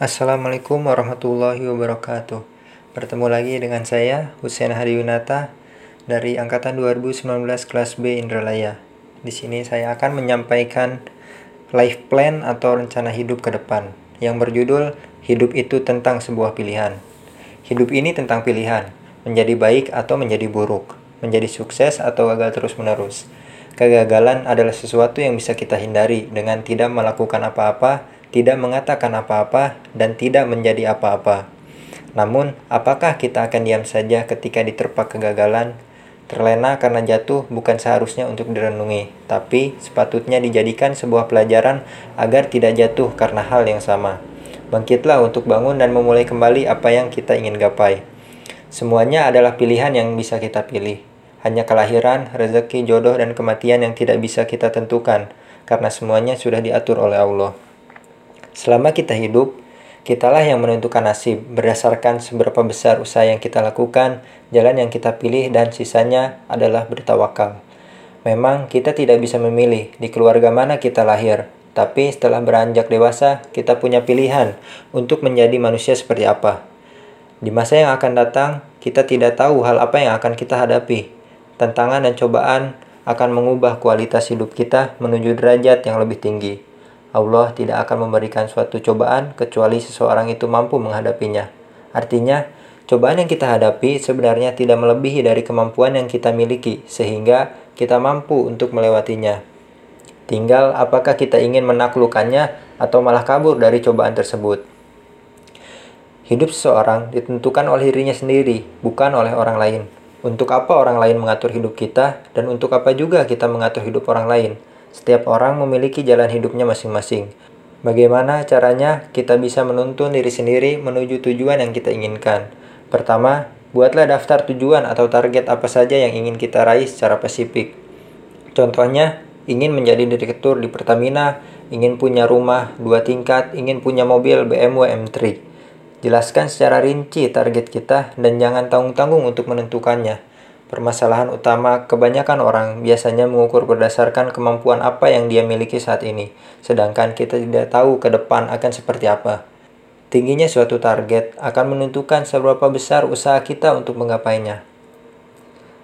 Assalamualaikum warahmatullahi wabarakatuh. Bertemu lagi dengan saya, Husain Hadiyunata dari angkatan 2019 kelas B Indralaya. Di sini saya akan menyampaikan life plan atau rencana hidup ke depan yang berjudul Hidup itu tentang sebuah pilihan. Hidup ini tentang pilihan, menjadi baik atau menjadi buruk, menjadi sukses atau gagal terus-menerus. Kegagalan adalah sesuatu yang bisa kita hindari dengan tidak melakukan apa-apa tidak mengatakan apa-apa, dan tidak menjadi apa-apa. Namun, apakah kita akan diam saja ketika diterpa kegagalan? Terlena karena jatuh bukan seharusnya untuk direnungi, tapi sepatutnya dijadikan sebuah pelajaran agar tidak jatuh karena hal yang sama. Bangkitlah untuk bangun dan memulai kembali apa yang kita ingin gapai. Semuanya adalah pilihan yang bisa kita pilih. Hanya kelahiran, rezeki, jodoh, dan kematian yang tidak bisa kita tentukan, karena semuanya sudah diatur oleh Allah. Selama kita hidup, kitalah yang menentukan nasib berdasarkan seberapa besar usaha yang kita lakukan, jalan yang kita pilih, dan sisanya adalah bertawakal. Memang kita tidak bisa memilih di keluarga mana kita lahir, tapi setelah beranjak dewasa, kita punya pilihan untuk menjadi manusia seperti apa. Di masa yang akan datang, kita tidak tahu hal apa yang akan kita hadapi. Tantangan dan cobaan akan mengubah kualitas hidup kita menuju derajat yang lebih tinggi. Allah tidak akan memberikan suatu cobaan kecuali seseorang itu mampu menghadapinya. Artinya, cobaan yang kita hadapi sebenarnya tidak melebihi dari kemampuan yang kita miliki, sehingga kita mampu untuk melewatinya. Tinggal apakah kita ingin menaklukkannya atau malah kabur dari cobaan tersebut. Hidup seseorang ditentukan oleh dirinya sendiri, bukan oleh orang lain. Untuk apa orang lain mengatur hidup kita, dan untuk apa juga kita mengatur hidup orang lain. Setiap orang memiliki jalan hidupnya masing-masing. Bagaimana caranya kita bisa menuntun diri sendiri menuju tujuan yang kita inginkan? Pertama, buatlah daftar tujuan atau target apa saja yang ingin kita raih secara spesifik. Contohnya, ingin menjadi direktur di Pertamina, ingin punya rumah dua tingkat, ingin punya mobil BMW M3. Jelaskan secara rinci target kita dan jangan tanggung-tanggung untuk menentukannya. Permasalahan utama kebanyakan orang biasanya mengukur berdasarkan kemampuan apa yang dia miliki saat ini, sedangkan kita tidak tahu ke depan akan seperti apa. Tingginya suatu target akan menentukan seberapa besar usaha kita untuk menggapainya.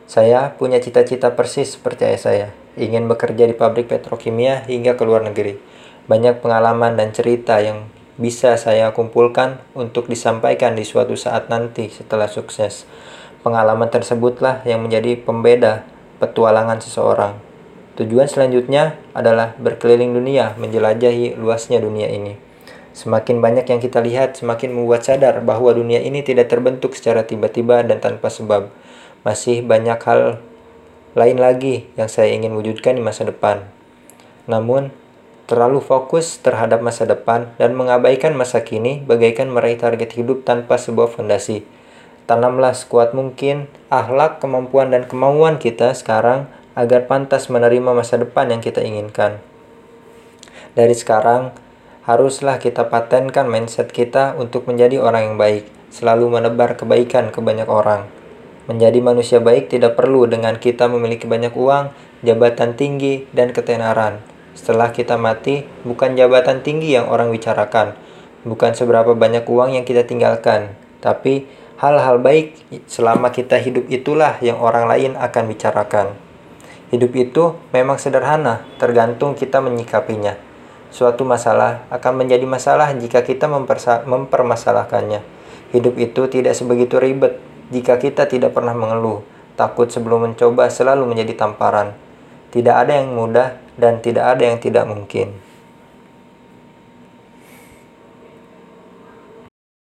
Saya punya cita-cita persis seperti ayah saya, ingin bekerja di pabrik petrokimia hingga ke luar negeri. Banyak pengalaman dan cerita yang bisa saya kumpulkan untuk disampaikan di suatu saat nanti setelah sukses. Pengalaman tersebutlah yang menjadi pembeda petualangan seseorang. Tujuan selanjutnya adalah berkeliling dunia, menjelajahi luasnya dunia ini. Semakin banyak yang kita lihat, semakin membuat sadar bahwa dunia ini tidak terbentuk secara tiba-tiba dan tanpa sebab. Masih banyak hal lain lagi yang saya ingin wujudkan di masa depan. Namun, terlalu fokus terhadap masa depan dan mengabaikan masa kini bagaikan meraih target hidup tanpa sebuah fondasi. Tanamlah sekuat mungkin akhlak, kemampuan, dan kemauan kita sekarang agar pantas menerima masa depan yang kita inginkan. Dari sekarang, haruslah kita patenkan mindset kita untuk menjadi orang yang baik, selalu menebar kebaikan ke banyak orang. Menjadi manusia baik tidak perlu dengan kita memiliki banyak uang, jabatan tinggi, dan ketenaran. Setelah kita mati, bukan jabatan tinggi yang orang bicarakan, bukan seberapa banyak uang yang kita tinggalkan, tapi Hal-hal baik selama kita hidup itulah yang orang lain akan bicarakan. Hidup itu memang sederhana, tergantung kita menyikapinya. Suatu masalah akan menjadi masalah jika kita mempermasalahkannya. Hidup itu tidak sebegitu ribet jika kita tidak pernah mengeluh. Takut sebelum mencoba selalu menjadi tamparan. Tidak ada yang mudah dan tidak ada yang tidak mungkin.